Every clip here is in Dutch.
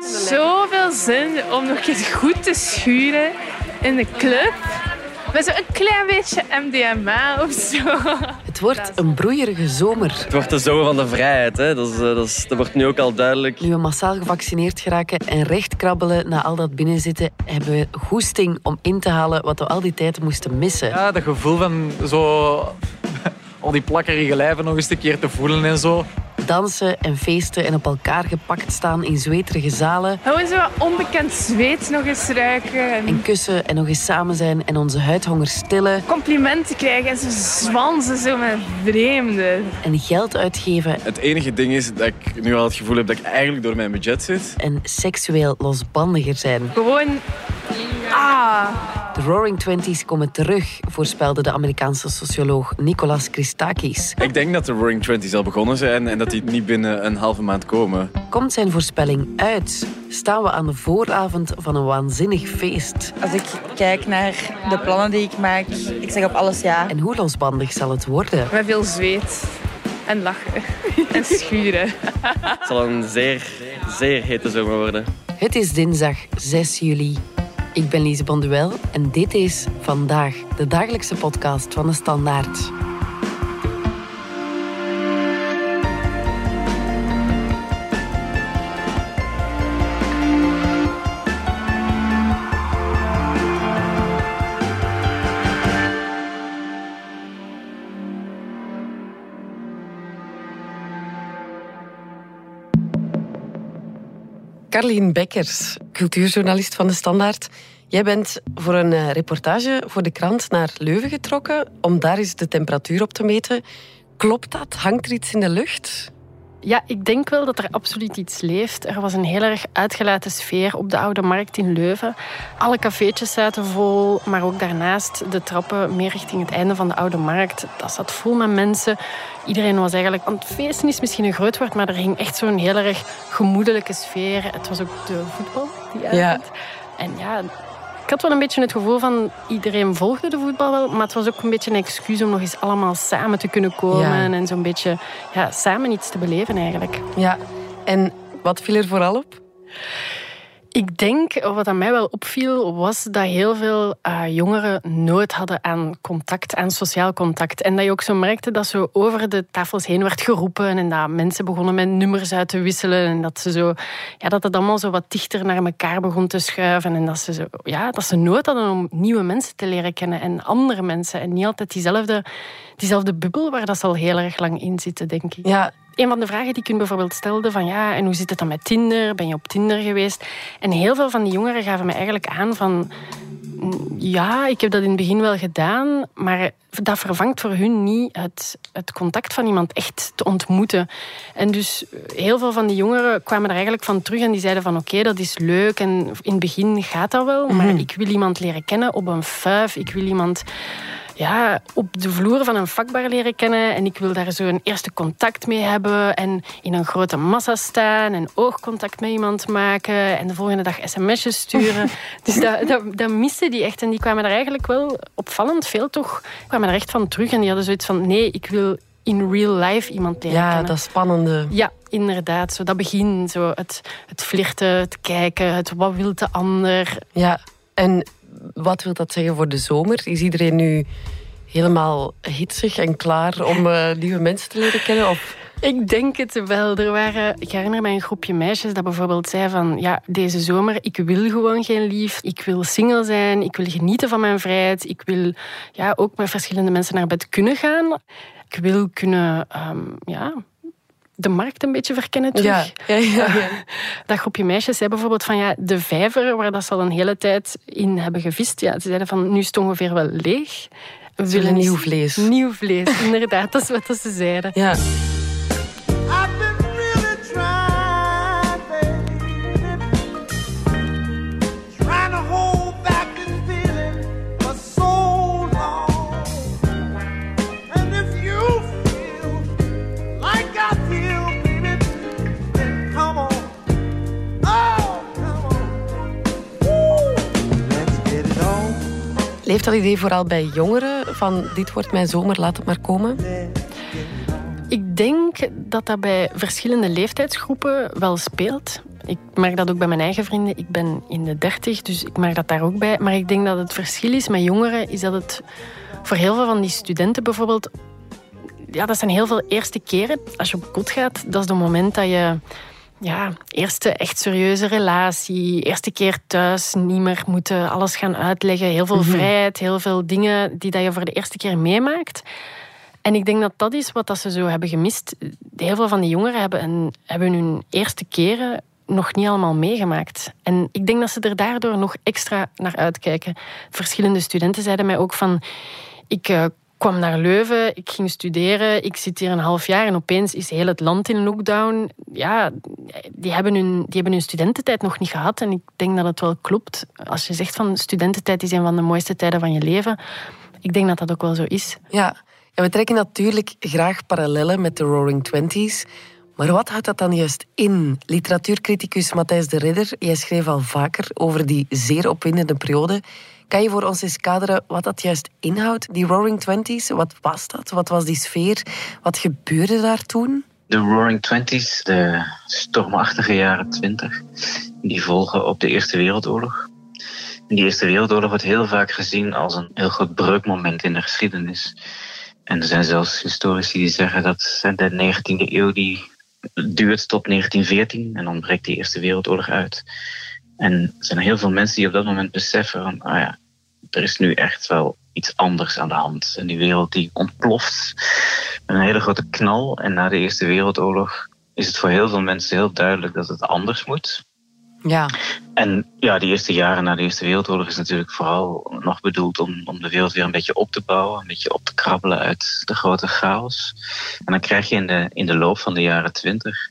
Zoveel zin om nog eens goed te schuren in de club. Met zo'n klein beetje MDMA of zo. Het wordt een broeierige zomer. Het wordt de zomer van de vrijheid. Hè. Dat, is, eh, dat, is, dat wordt nu ook al duidelijk. Nu we massaal gevaccineerd geraken en recht krabbelen na al dat binnenzitten, hebben we goesting om in te halen wat we al die tijd moesten missen. Ja, dat gevoel van zo al die plakkerige lijven nog eens een keer te voelen en zo. Dansen en feesten en op elkaar gepakt staan in zweterige zalen. Gewoon zo onbekend zweet nog eens ruiken. En En kussen en nog eens samen zijn en onze huidhonger stillen. complimenten krijgen en zo zwansen zo met vreemden. En geld uitgeven Het enige ding is dat ik nu al het gevoel heb dat ik eigenlijk door mijn budget zit. en seksueel losbandiger zijn. Gewoon... Ah... De Roaring Twenties komen terug, voorspelde de Amerikaanse socioloog Nicolas Christakis. Ik denk dat de Roaring Twenties al begonnen zijn en dat die niet binnen een halve maand komen. Komt zijn voorspelling uit? Staan we aan de vooravond van een waanzinnig feest? Als ik kijk naar de plannen die ik maak, ik zeg op alles ja. En hoe losbandig zal het worden? Met veel zweet. En lachen. En schuren. Het zal een zeer, zeer hete zomer worden. Het is dinsdag 6 juli. Ik ben Lise Bonduel en dit is Vandaag, de dagelijkse podcast van de Standaard. Carlien Bekkers, cultuurjournalist van de Standaard. Jij bent voor een eh, reportage voor de krant naar Leuven getrokken om daar eens de temperatuur op te meten. Klopt dat? Hangt er iets in de lucht? Ja, ik denk wel dat er absoluut iets leeft. Er was een heel erg uitgelaten sfeer op de Oude Markt in Leuven. Alle cafeetjes zaten vol, maar ook daarnaast de trappen meer richting het einde van de Oude Markt. Dat zat vol met mensen. Iedereen was eigenlijk aan het feesten, is misschien een groot woord, maar er ging echt zo'n heel erg gemoedelijke sfeer. Het was ook de voetbal die avond. En ja, ik had wel een beetje het gevoel van iedereen volgde de voetbal wel, maar het was ook een beetje een excuus om nog eens allemaal samen te kunnen komen Ja. en zo'n beetje ja, samen iets te beleven eigenlijk. Ja. En wat viel er vooral op? Ik denk, wat aan mij wel opviel, was dat heel veel eh, jongeren nood hadden aan contact, aan sociaal contact. En dat je ook zo merkte dat zo over de tafels heen werd geroepen en dat mensen begonnen met nummers uit te wisselen en dat ze zo, ja, dat het allemaal zo wat dichter naar elkaar begon te schuiven en dat ze, zo, ja, dat ze nood hadden om nieuwe mensen te leren kennen en andere mensen en niet altijd diezelfde, diezelfde bubbel waar dat ze al heel erg lang in zitten, denk ik Ja, een van de vragen die ik hun bijvoorbeeld stelde van ja, en hoe zit het dan met Tinder? Ben je op Tinder geweest? En heel veel van die jongeren gaven me eigenlijk aan van ja, ik heb dat in het begin wel gedaan, maar dat vervangt voor hun niet het, het contact van iemand echt te ontmoeten. En dus heel veel van die jongeren kwamen er eigenlijk van terug en die zeiden van oké, dat is leuk en in het begin gaat dat wel, maar ik wil iemand leren kennen op een fuif, ik wil iemand ja, op de vloer van een vakbar leren kennen. En ik wil daar zo een eerste contact mee hebben. En in een grote massa staan. En oogcontact met iemand maken. En de volgende dag sms'jes sturen. dus dat, dat, dat die echt. En die kwamen er eigenlijk wel opvallend veel toch. kwamen er echt van terug. En die hadden zoiets van, nee, ik wil in real life iemand leren ja kennen. dat spannende. Ja, inderdaad. Zo dat begin, zo het, het flirten, het kijken, het wat wil de ander. Ja. En wat wil dat zeggen voor de zomer? Is iedereen nu helemaal hitsig en klaar om eh, nieuwe mensen te leren kennen? Of... Ik denk het wel. Er waren, ik herinner me een groepje meisjes dat bijvoorbeeld zei van ja, deze zomer, ik wil gewoon geen lief. Ik wil single zijn. Ik wil genieten van mijn vrijheid. Ik wil ja, ook met verschillende mensen naar bed kunnen gaan. Ik wil kunnen ehm, ja, de markt een beetje verkennen terug. Ja, ja. Dat groepje meisjes zei bijvoorbeeld van ja, de vijver waar dat ze al een hele tijd in hebben gevist. Ja, ze zeiden van nu is het ongeveer wel leeg. We willen nieuw vlees. Nieuw vlees, inderdaad. Dat is wat ze zeiden. ja. Leeft dat idee vooral bij jongeren? Van dit wordt mijn zomer, laat het maar komen? Ik denk dat dat bij verschillende leeftijdsgroepen wel speelt. Ik merk dat ook bij mijn eigen vrienden. Ik ben in de dertig, dus ik merk dat daar ook bij. Maar ik denk dat het verschil is met jongeren, is dat het voor heel veel van die studenten bijvoorbeeld... Ja, dat zijn heel veel eerste keren. Als je op kot gaat, dat is het moment dat je... Ja, eerste echt serieuze relatie. Eerste keer thuis, niet meer moeten alles gaan uitleggen. Heel veel vrijheid, heel veel dingen die dat je voor de eerste keer meemaakt. En ik denk dat dat is wat dat ze zo hebben gemist. Heel veel van die jongeren hebben, een, hebben hun eerste keren nog niet allemaal meegemaakt. En ik denk dat ze er daardoor nog extra naar uitkijken. Verschillende studenten zeiden mij ook van... Ik uh, kwam naar Leuven, ik ging studeren, ik zit hier een half jaar en opeens is heel het land in lockdown. Ja, die hebben hun, die hebben hun studententijd nog niet gehad en ik denk dat het wel klopt. Als je zegt van studententijd is een van de mooiste tijden van je leven, ik denk dat dat ook wel zo is. Ja, en we trekken natuurlijk graag parallellen met de Roaring Twenties. Maar wat houdt dat dan juist in? Literatuurcriticus Matthijs de Ridder, jij schreef al vaker over die zeer opwindende periode. Kan je voor ons eens kaderen wat dat juist inhoudt, die Roaring Twenties? Wat was dat? Wat was die sfeer? Wat gebeurde daar toen? De Roaring Twenties, de stormachtige jaren twintig, die volgen op de Eerste Wereldoorlog. En die Eerste Wereldoorlog wordt heel vaak gezien als een heel groot breukmoment in de geschiedenis. En er zijn zelfs historici die zeggen dat de 19e eeuw die duurt tot 1914 en dan breekt die Eerste Wereldoorlog uit. En er zijn heel veel mensen die op dat moment beseffen van, ah ja, er is nu echt wel iets anders aan de hand. En die wereld die ontploft met een hele grote knal. En na de Eerste Wereldoorlog is het voor heel veel mensen heel duidelijk dat het anders moet. Ja. En ja, die eerste jaren na de Eerste Wereldoorlog is natuurlijk vooral nog bedoeld om, om de wereld weer een beetje op te bouwen, een beetje op te krabbelen uit de grote chaos. En dan krijg je in de, in de loop van de jaren twintig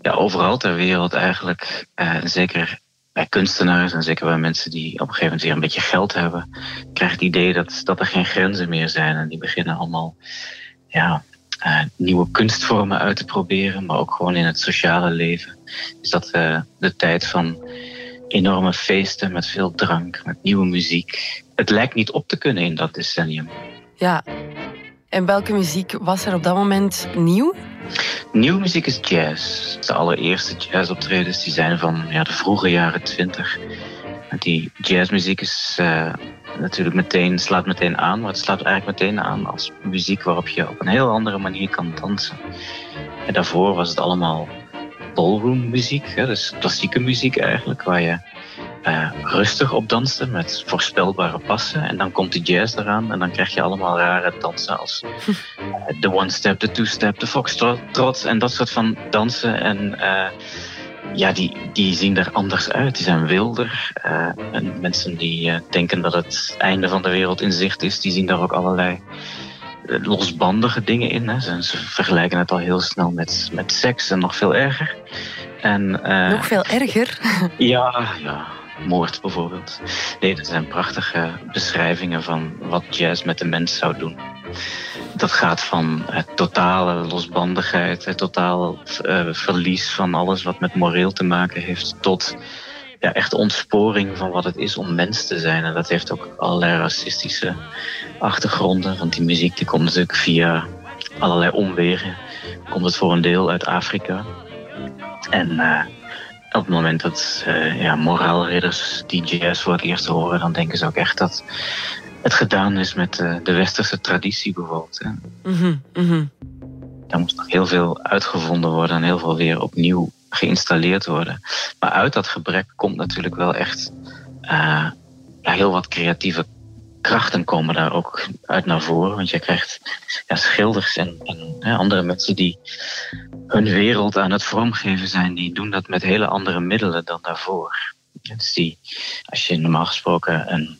ja, overal ter wereld eigenlijk, eh, zeker bij kunstenaars en zeker bij mensen die op een gegeven moment weer een beetje geld hebben, krijg je het idee dat, dat er geen grenzen meer zijn. En die beginnen allemaal ja, uh, nieuwe kunstvormen uit te proberen, maar ook gewoon in het sociale leven. Is dat uh, de tijd van enorme feesten met veel drank, met nieuwe muziek. Het lijkt niet op te kunnen in dat decennium. Ja. En welke muziek was er op dat moment nieuw? Nieuwe muziek is jazz. De allereerste jazzoptredens die zijn van ja, de vroege jaren twintig. Die jazzmuziek is uh, natuurlijk meteen, slaat meteen aan, maar het slaat eigenlijk meteen aan als muziek waarop je op een heel andere manier kan dansen. En daarvoor was het allemaal ballroom muziek, dus klassieke muziek eigenlijk, waar je uh, rustig op danste met voorspelbare passen. En dan komt de jazz eraan en dan krijg je allemaal rare dansen als uh, de one-step, de two-step, de foxtrot en dat soort van dansen. En uh, ja, die, die zien er anders uit. Die zijn wilder. En mensen die denken dat het einde van de wereld in zicht is, die zien daar ook allerlei losbandige dingen in. Hè. Ze, ze, vergelijken het al heel snel met, met seks en nog veel erger. En, nog veel erger? ja, ja. Moord bijvoorbeeld. Nee, dat zijn prachtige beschrijvingen van wat jazz met de mens zou doen dat gaat van het totale losbandigheid, het totaal uh, verlies van alles wat met moreel te maken heeft, tot ja, echt ontsporing van wat het is om mens te zijn. En dat heeft ook allerlei racistische achtergronden, want die muziek die komt natuurlijk via allerlei omwegen. Komt het voor een deel uit Afrika. En uh, op het moment dat uh, ja, moraalridders die jazz voor het eerst horen, dan denken ze ook echt dat het gedaan is met uh, de westerse traditie bijvoorbeeld. Hè. Mm -hmm. Daar moest nog heel veel uitgevonden worden en heel veel weer opnieuw geïnstalleerd worden. Maar uit dat gebrek komt natuurlijk wel echt uh, ja, heel wat creatieve krachten komen daar ook uit naar voren. Want je krijgt ja, schilders en, en andere mensen die hun wereld aan het vormgeven zijn, die doen dat met hele andere middelen dan daarvoor. Dus die, als je normaal gesproken een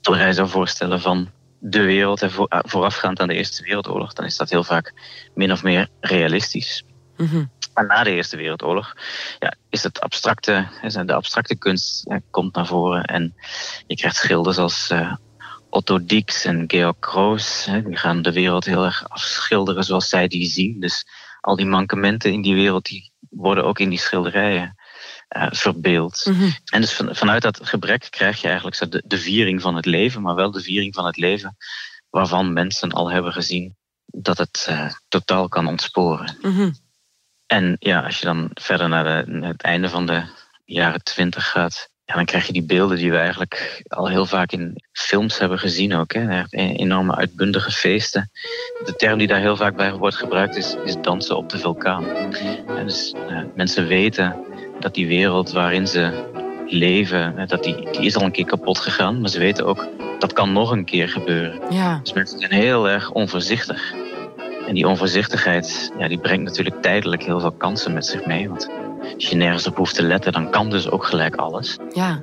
schilderij zou voorstellen van de wereld en voorafgaand aan de Eerste Wereldoorlog, dan is dat heel vaak min of meer realistisch. Mm -hmm. Maar na de Eerste Wereldoorlog ja, is het abstracte, de abstracte kunst komt naar voren. En je krijgt schilders als uh, Otto Dix en Georg Kroos. Die gaan de wereld heel erg afschilderen zoals zij die zien. Dus al die mankementen in die wereld die worden ook in die schilderijen uh, verbeeld. Mm -hmm. En dus van, vanuit dat gebrek krijg je eigenlijk de, de viering van het leven, maar wel de viering van het leven waarvan mensen al hebben gezien dat het eh, totaal kan ontsporen. Mhm. En ja, als je dan verder naar, de, naar het einde van de jaren twintig gaat, ja, dan krijg je die beelden die we eigenlijk al heel vaak in films hebben gezien ook. Hè? E- enorme uitbundige feesten. De term die daar heel vaak bij wordt gebruikt is, is dansen op de vulkaan. En dus eh, mensen weten dat die wereld waarin ze leven, dat die, die is al een keer kapot gegaan. Maar ze weten ook, dat kan nog een keer gebeuren. Ja. Dus mensen zijn heel erg onvoorzichtig. En die onvoorzichtigheid, ja, die brengt natuurlijk tijdelijk heel veel kansen met zich mee. Want als je nergens op hoeft te letten, dan kan dus ook gelijk alles. Ja.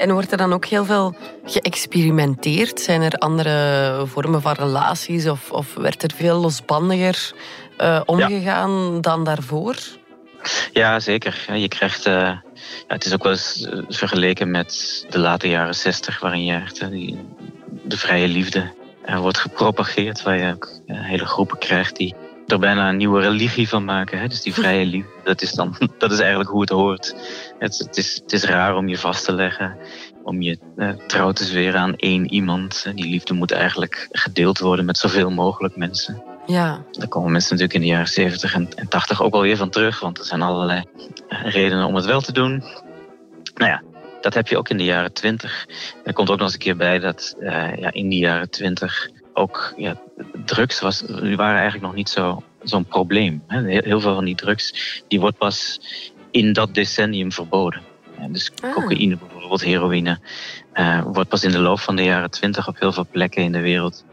En wordt er dan ook heel veel geëxperimenteerd? Zijn er andere vormen van relaties of, of werd er veel losbandiger eh, omgegaan dan daarvoor? Ja, zeker. Je krijgt, eh, ja, het is ook wel eens eh, vergeleken met de late jaren zestig, waarin je echt die, de vrije liefde wordt gepropageerd. Waar je ook hele groepen krijgt die er bijna een nieuwe religie van maken. Hè? Dus die vrije liefde, dat is, dan, dat is eigenlijk hoe het hoort. Het, het, is, het is raar om je vast te leggen, om je eh, trouw te zweren aan één iemand. Die liefde moet eigenlijk gedeeld worden met zoveel mogelijk mensen. Ja. Daar komen mensen natuurlijk in de jaren 70 en, en 80 ook wel weer van terug, want er zijn allerlei eh, redenen om het wel te doen. Nou ja, dat heb je ook in de jaren 20. Er komt ook nog eens een keer bij dat eh, ja, in die jaren 20 ook ja, drugs was, die waren eigenlijk nog niet zo, zo'n probleem. Heel, veel van die drugs die wordt pas in dat decennium verboden. Dus Ah. cocaïne bijvoorbeeld, heroïne, eh, wordt pas in de loop van de jaren 20 op heel veel plekken in de wereld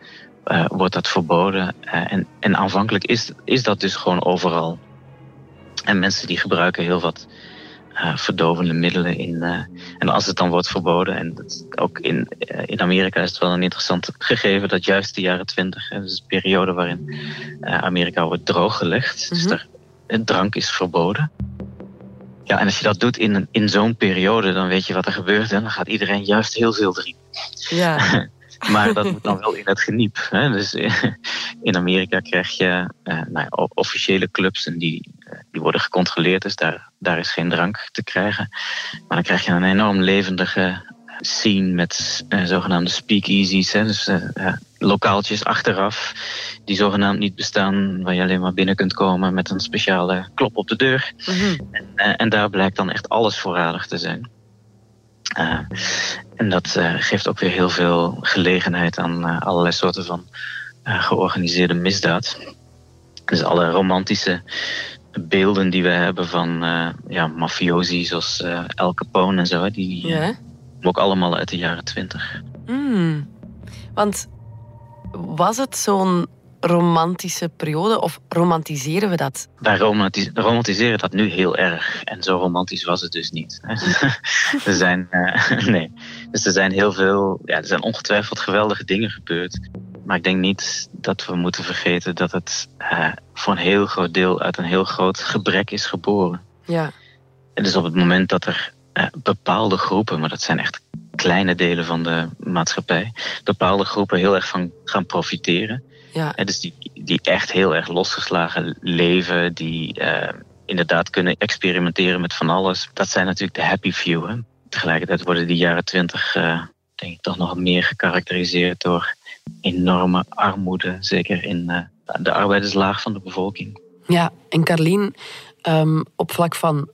eh, wordt dat verboden. Eh, en, en aanvankelijk is, is dat dus gewoon overal. En mensen die gebruiken heel wat verdovende middelen in. eh, en als het dan wordt verboden, en dat, ook in, eh, in Amerika is het wel een interessant gegeven dat juist de jaren twintig, dus de periode waarin eh, Amerika wordt drooggelegd, dus Mhm. eh, drank is verboden. Ja, en als je dat doet in, een- in zo'n periode, dan weet je wat er gebeurt. En dan gaat iedereen juist heel veel drinken. Ja. Maar dat moet dan wel in het geniep. Hè? Dus eh, in Amerika krijg je eh, nou ja, officiële clubs en die, eh, die worden gecontroleerd. Dus daar, daar is geen drank te krijgen. Maar dan krijg je een enorm levendige scene met eh, zogenaamde speakeasies. Hè? Dus eh, ja, lokaaltjes achteraf die zogenaamd niet bestaan. Waar je alleen maar binnen kunt komen met een speciale klop op de deur. Mhm. Eh, en daar blijkt dan echt alles voorradig te zijn. En dat geeft ook weer heel veel gelegenheid aan allerlei soorten van georganiseerde misdaad. Dus alle romantische beelden die we hebben van eh ja, mafiosi zoals eh El Capone en zo, hè, die eh, ja. ook allemaal uit de jaren twintig. Mm. Want was het zo'n romantische periode of romantiseren we dat? Wij romantis- romantiseren dat nu heel erg. En zo romantisch was het dus niet. er zijn, eh, nee. Dus er zijn heel veel, ja, er zijn ongetwijfeld geweldige dingen gebeurd. Maar ik denk niet dat we moeten vergeten dat het eh, voor een heel groot deel uit een heel groot gebrek is geboren. Ja. En dus op het moment dat er eh, bepaalde groepen, maar dat zijn echt kleine delen van de maatschappij, bepaalde groepen heel erg van gaan profiteren. Ja. En dus die, die echt heel erg losgeslagen leven, die eh, inderdaad kunnen experimenteren met van alles. Dat zijn natuurlijk de happy few. Hè. Tegelijkertijd worden die jaren twintig, denk ik, toch nog meer gekarakteriseerd door enorme armoede, zeker in eh, de arbeiderslaag van de bevolking. Ja, en Carlien, ehm, op vlak van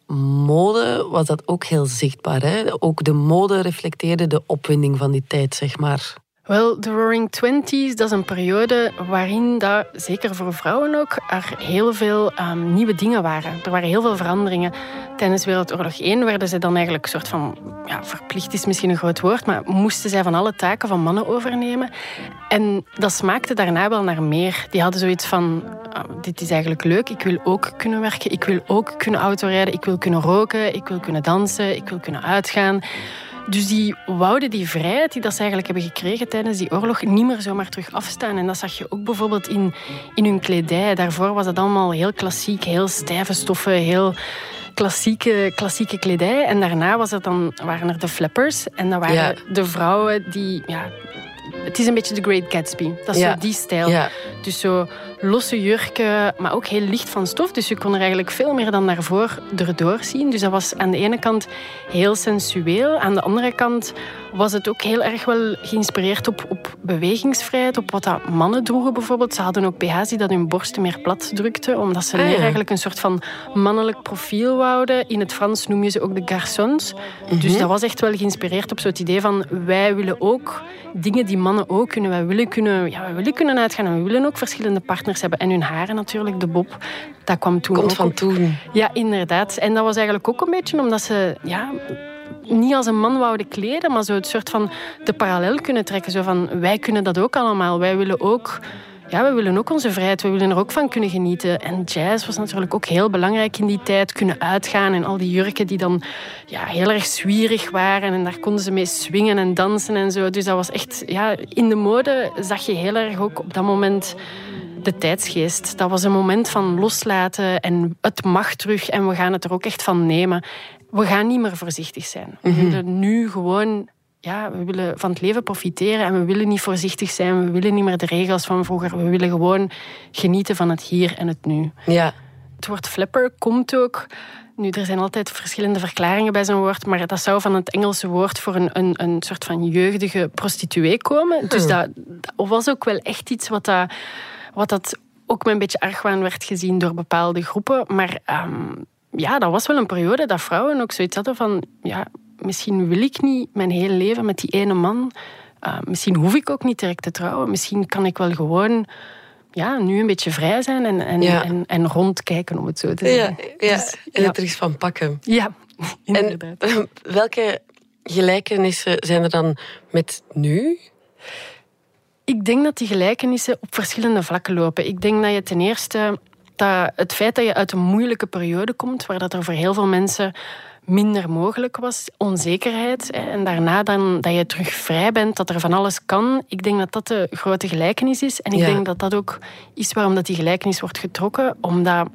mode was dat ook heel zichtbaar. Hè? Ook de mode reflecteerde de opwinding van die tijd, zeg maar. Wel, de Roaring Twenties, dat is een periode waarin, dat, zeker voor vrouwen ook, er heel veel ehm, nieuwe dingen waren. Er waren heel veel veranderingen. Tijdens Wereldoorlog 1 werden ze dan eigenlijk een soort van, ja, verplicht is misschien een groot woord, maar moesten zij van alle taken van mannen overnemen. En dat smaakte daarna wel naar meer. Die hadden zoiets van, ah, dit is eigenlijk leuk, ik wil ook kunnen werken, ik wil ook kunnen autorijden, ik wil kunnen roken, ik wil kunnen dansen, ik wil kunnen uitgaan. Dus die wouden die vrijheid die dat ze eigenlijk hebben gekregen tijdens die oorlog niet meer zomaar terug afstaan. En dat zag je ook bijvoorbeeld in, in hun kledij. Daarvoor was het allemaal heel klassiek, heel stijve stoffen, heel klassieke, klassieke kledij. En daarna was het dan, waren er de flappers. En dat waren Ja. de vrouwen die... Ja, het is een beetje de Great Gatsby. Dat is Ja. zo die stijl. Ja. Dus zo losse jurken, maar ook heel licht van stof. Dus je kon er eigenlijk veel meer dan daarvoor erdoor zien. Dus dat was aan de ene kant heel sensueel. Aan de andere kant was het ook heel erg wel geïnspireerd op, op bewegingsvrijheid, op wat dat mannen droegen bijvoorbeeld. Ze hadden ook BH's die dat hun borsten meer plat drukten, omdat ze Ah, meer ja. eigenlijk een soort van mannelijk profiel wouden. In het Frans noem je ze ook de garçons. Dus dat was echt wel geïnspireerd op zo'n idee van wij willen ook dingen die mannen ook kunnen. Wij willen kunnen, ja, wij willen kunnen uitgaan en we willen ook verschillende partners hebben. En hun haren natuurlijk, de bob, dat kwam toen Komt ook van toen. Ja, inderdaad. En dat was eigenlijk ook een beetje omdat ze ja, niet als een man wouden kleden, maar zo het soort van de parallel kunnen trekken. Zo van, wij kunnen dat ook allemaal. Wij willen ook... Ja, we willen ook onze vrijheid, we willen er ook van kunnen genieten. En jazz was natuurlijk ook heel belangrijk in die tijd. Kunnen uitgaan en al die jurken die dan ja, heel erg zwierig waren. En daar konden ze mee swingen en dansen en zo. Dus dat was echt... Ja, in de mode zag je heel erg ook op dat moment de tijdsgeest. Dat was een moment van loslaten en het mag terug en we gaan het er ook echt van nemen. We gaan niet meer voorzichtig zijn. We willen nu gewoon... Ja, we willen van het leven profiteren en we willen niet voorzichtig zijn. We willen niet meer de regels van vroeger. We willen gewoon genieten van het hier en het nu. Ja. Het woord flapper komt ook. Nu, er zijn altijd verschillende verklaringen bij zo'n woord, maar dat zou van het Engelse woord voor een, een, een soort van jeugdige prostituee komen. Dus dat, dat was ook wel echt iets wat dat, wat dat ook met een beetje argwaan werd gezien door bepaalde groepen. Maar ehm, ja, dat was wel een periode dat vrouwen ook zoiets hadden van... Ja, misschien wil ik niet mijn hele leven met die ene man. Uh, misschien hoef ik ook niet direct te trouwen. Misschien kan ik wel gewoon ja, nu een beetje vrij zijn en, en, Ja. en, en rondkijken, om het zo te Ja, zeggen. ja. Dus, en ja. het er is van pakken. Ja, En inderdaad. welke gelijkenissen zijn er dan met nu? Ik denk dat die gelijkenissen op verschillende vlakken lopen. Ik denk dat je ten eerste dat het feit dat je uit een moeilijke periode komt, waar dat er voor heel veel mensen minder mogelijk was, onzekerheid, en daarna dan dat je terug vrij bent, dat er van alles kan. Ik denk dat dat de grote gelijkenis is. En ik Ja. denk dat dat ook is waarom dat die gelijkenis wordt getrokken, omdat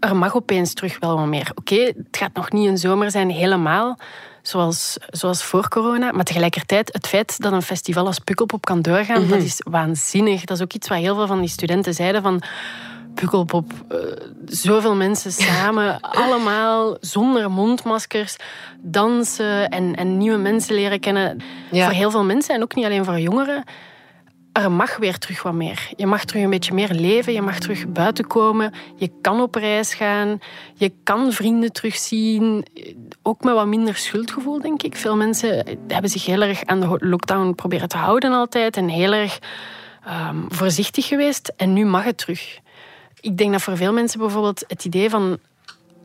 er mag opeens terug wel wat meer. Oké, het gaat nog niet een zomer zijn helemaal zoals, zoals voor corona. Maar tegelijkertijd, het feit dat een festival als Pukkelpop kan doorgaan, dat is waanzinnig. Dat is ook iets wat heel veel van die studenten zeiden van... Pukkelpop, eh, zoveel mensen samen, allemaal zonder mondmaskers, dansen en, en nieuwe mensen leren kennen. Ja. Voor heel veel mensen en ook niet alleen voor jongeren er mag weer terug wat meer. Je mag terug een beetje meer leven, je mag terug buiten komen, je kan op reis gaan, je kan vrienden terugzien. Ook met wat minder schuldgevoel, denk ik. Veel mensen hebben zich heel erg aan de lockdown proberen te houden altijd en heel erg ehm, voorzichtig geweest. En nu mag het terug. Ik denk dat voor veel mensen bijvoorbeeld het idee van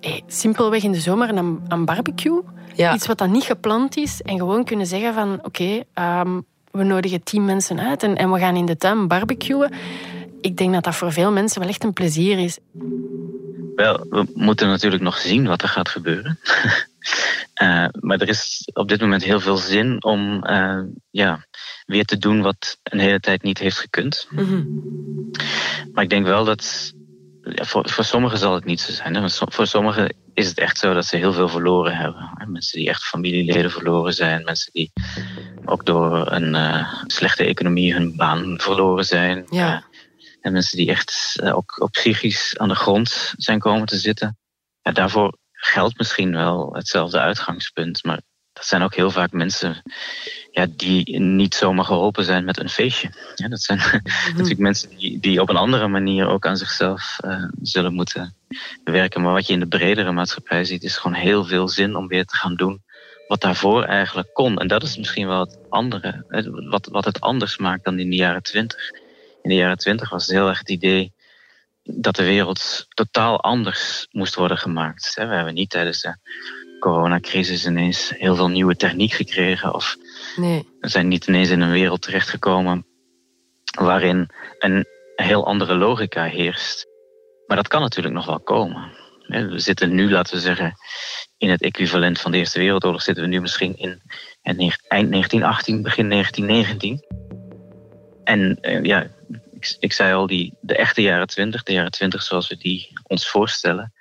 hey, simpelweg in de zomer een, een barbecue, Ja. iets wat dan niet gepland is, en gewoon kunnen zeggen van oké, ehm, we nodigen tien mensen uit en, en we gaan in de tuin barbecuen. Ik denk dat dat voor veel mensen wel echt een plezier is. Wel, we moeten natuurlijk nog zien wat er gaat gebeuren. Eh, maar er is op dit moment heel veel zin om eh, ja, weer te doen wat een hele tijd niet heeft gekund. Maar ik denk wel dat. Ja, voor, voor sommigen zal het niet zo zijn. Hè? Voor sommigen is het echt zo dat ze heel veel verloren hebben. Mensen die echt familieleden verloren zijn. Mensen die ook door een eh, slechte economie hun baan verloren zijn. Ja. Eh, en mensen die echt eh, ook, ook psychisch aan de grond zijn komen te zitten. Ja, daarvoor geldt misschien wel hetzelfde uitgangspunt. Maar dat zijn ook heel vaak mensen ja, die niet zomaar geholpen zijn met een feestje. Dat zijn natuurlijk mensen die, die op een andere manier ook aan zichzelf eh, zullen moeten werken. Maar wat je in de bredere maatschappij ziet, is gewoon heel veel zin om weer te gaan doen wat daarvoor eigenlijk kon. En dat is misschien wel het andere, wat, wat het anders maakt dan in de jaren twintig. In de jaren twintig was het heel erg het idee dat de wereld totaal anders moest worden gemaakt. We hebben niet tijdens de coronacrisis ineens heel veel nieuwe techniek gekregen of Nee. we zijn niet ineens in een wereld terechtgekomen waarin een heel andere logica heerst. Maar dat kan natuurlijk nog wel komen. We zitten nu, laten we zeggen, in het equivalent van de Eerste Wereldoorlog zitten we nu misschien in eind 1918, begin 1919. En eh, ja, ik, ik zei al, die, de echte jaren 20, de jaren 20 zoals we die ons voorstellen,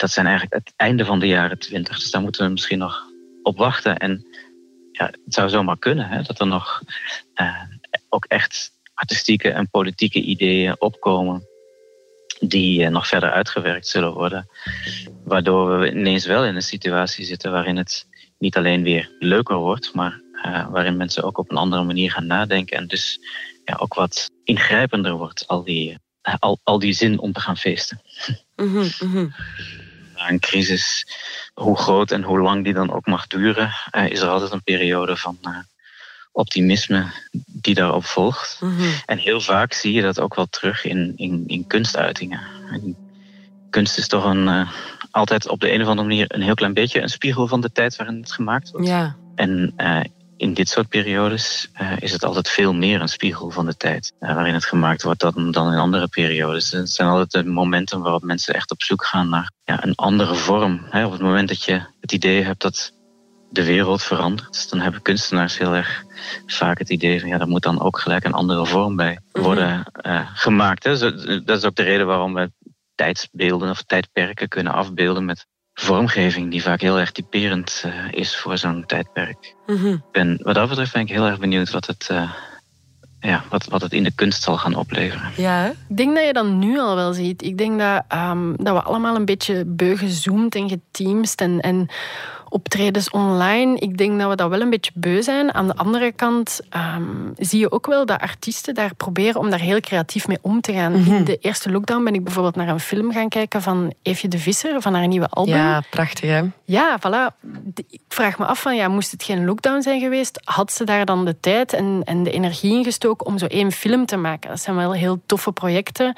dat zijn eigenlijk het einde van de jaren 20. Dus daar moeten we misschien nog op wachten. En ja, het zou zomaar kunnen hè, dat er nog eh, ook echt artistieke en politieke ideeën opkomen die eh, nog verder uitgewerkt zullen worden. Waardoor we ineens wel in een situatie zitten waarin het niet alleen weer leuker wordt, maar eh, waarin mensen ook op een andere manier gaan nadenken en dus ja, ook wat ingrijpender wordt, al die, al, al die zin om te gaan feesten. Mhm. Na een crisis, hoe groot en hoe lang die dan ook mag duren, eh, is er altijd een periode van eh, optimisme die daarop volgt. Mhm. En heel vaak zie je dat ook wel terug in, in, in kunstuitingen. En kunst is toch een, eh, altijd op de een of andere manier een heel klein beetje een spiegel van de tijd waarin het gemaakt wordt. Ja. En in dit soort periodes eh, is het altijd veel meer een spiegel van de tijd eh, waarin het gemaakt wordt dan, dan in andere periodes. Het zijn altijd de momenten waarop mensen echt op zoek gaan naar ja, een andere vorm. Hè, op het moment dat je het idee hebt dat de wereld verandert, dan hebben kunstenaars heel erg vaak het idee van ja, daar moet dan ook gelijk een andere vorm bij worden eh, gemaakt. Hè. Zo- Dat is ook de reden waarom we tijdsbeelden of tijdperken kunnen afbeelden met vormgeving die vaak heel erg typerend eh, is voor zo'n tijdperk. Ik ben, wat dat betreft ben ik heel erg benieuwd wat het, eh, ja, wat, wat het in de kunst zal gaan opleveren. Ja? Ik denk dat je dat nu al wel ziet. Ik denk dat, ehm, dat we allemaal een beetje beu gezoomd en geteamst en, en optredens online. Ik denk dat we dat wel een beetje beu zijn. Aan de andere kant ehm, zie je ook wel dat artiesten daar proberen om daar heel creatief mee om te gaan. In de eerste lockdown ben ik bijvoorbeeld naar een film gaan kijken van Eefje de Visser, van haar nieuwe album. ja prachtig hè? Ja, voilà. Ik vraag me af van, ja, moest het geen lockdown zijn geweest, had ze daar dan de tijd en, en de energie in gestoken om zo één film te maken? Dat zijn wel heel toffe projecten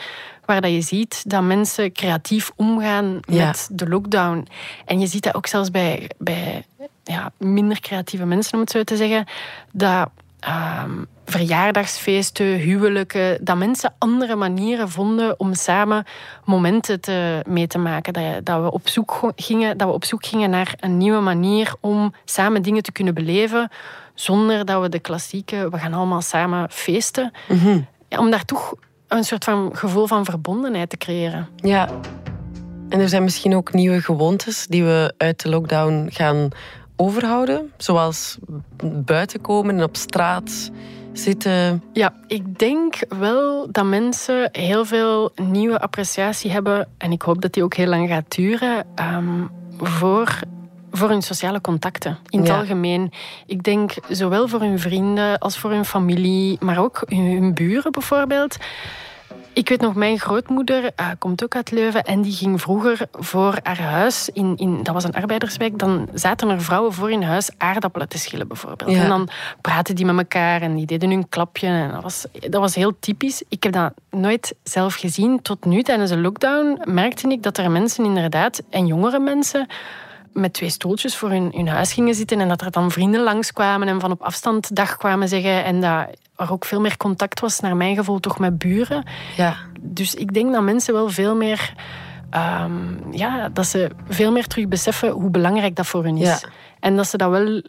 waar dat je ziet dat mensen creatief omgaan Ja. met de lockdown. En je ziet dat ook zelfs bij, bij ja, minder creatieve mensen, om het zo te zeggen, dat ehm, verjaardagsfeesten, huwelijken, dat mensen andere manieren vonden om samen momenten te, mee te maken. Dat, dat, we op zoek gingen, dat we op zoek gingen naar een nieuwe manier om samen dingen te kunnen beleven, zonder dat we de klassieke, we gaan allemaal samen feesten. Ja, om daar toch een soort van gevoel van verbondenheid te creëren. Ja. En er zijn misschien ook nieuwe gewoontes die we uit de lockdown gaan overhouden. Zoals buiten komen en op straat zitten. Ja, ik denk wel dat mensen heel veel nieuwe appreciatie hebben. En ik hoop dat die ook heel lang gaat duren. ehm, voor, voor hun sociale contacten. In het Ja. algemeen. Ik denk zowel voor hun vrienden als voor hun familie. Maar ook hun, buren bijvoorbeeld. Ik weet nog, mijn grootmoeder eh, komt ook uit Leuven en die ging vroeger voor haar huis, in, in, dat was een arbeiderswijk, dan zaten er vrouwen voor in huis aardappelen te schillen bijvoorbeeld. Ja. En dan praten die met elkaar en die deden hun klapje. En dat, was, dat was heel typisch. Ik heb dat nooit zelf gezien. Tot nu, tijdens de lockdown, merkte ik dat er mensen inderdaad, en jongere mensen, met twee stoeltjes voor hun, hun huis gingen zitten en dat er dan vrienden langskwamen en van op afstand dag kwamen zeggen en dat er ook veel meer contact was, naar mijn gevoel, toch met buren. Ja. Dus ik denk dat mensen wel veel meer... ehm, ja, dat ze veel meer terug beseffen hoe belangrijk dat voor hun is. Ja. En dat ze dat wel...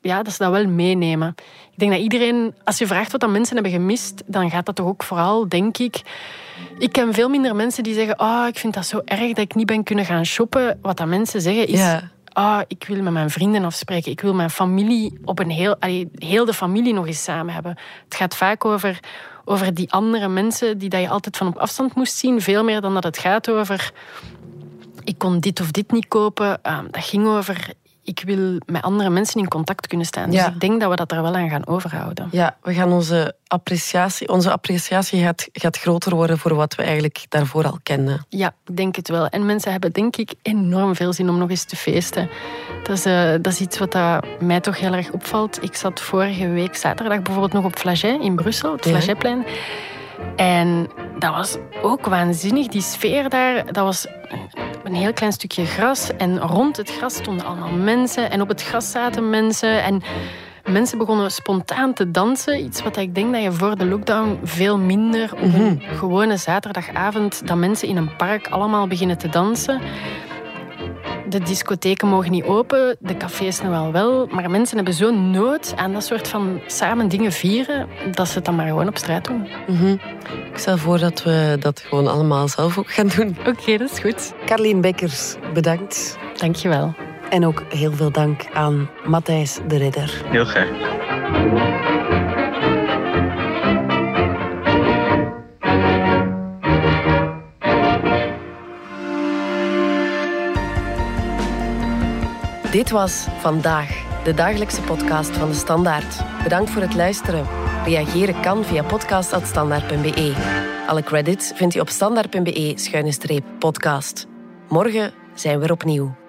Ja, dat ze dat wel meenemen. Ik denk dat iedereen, als je vraagt wat dat mensen hebben gemist, dan gaat dat toch ook vooral, denk ik. Ik ken veel minder mensen die zeggen: Oh, ik vind dat zo erg dat ik niet ben kunnen gaan shoppen. Wat dat mensen zeggen is: Ja. Ah, ik wil met mijn vrienden afspreken. Ik wil mijn familie op een heel, allee, heel de familie nog eens samen hebben. Het gaat vaak over, over die andere mensen die dat je altijd van op afstand moest zien. Veel meer dan dat het gaat over. Ik kon dit of dit niet kopen. Ehm, dat ging over. Ik wil met andere mensen in contact kunnen staan. Dus Ja. ik denk dat we dat er wel aan gaan overhouden. Ja, we gaan onze appreciatie, onze appreciatie gaat, gaat groter worden voor wat we eigenlijk daarvoor al kenden. Ja, ik denk het wel. En mensen hebben denk ik enorm veel zin om nog eens te feesten. Dat is, eh, dat is iets wat mij toch heel erg opvalt. Ik zat vorige week zaterdag bijvoorbeeld nog op Flagey in Brussel, het Ja. Flageyplein. En dat was ook waanzinnig, die sfeer daar. Dat was een- heel klein stukje gras. En rond het gras stonden allemaal mensen. En op het gras zaten mensen. En mensen begonnen spontaan te dansen. Iets wat ik denk dat je voor de lockdown veel minder... op een gewone zaterdagavond... dat mensen in een park allemaal beginnen te dansen. De discotheken mogen niet open, de cafés nog wel wel. Maar mensen hebben zo'n nood aan dat soort van samen dingen vieren... dat ze het dan maar gewoon op straat doen. Mhm. Ik stel voor dat we dat gewoon allemaal zelf ook gaan doen. Oké, dat is goed. Carlien Bekkers, bedankt. Dankjewel. En ook heel veel dank aan Matthijs de Ridder. Heel graag. Dit was Vandaag, de dagelijkse podcast van de Standaard. Bedankt voor het luisteren. Reageren kan via podcast.standaard.be. Alle credits vindt u op standaard.be-podcast. Morgen zijn we er opnieuw.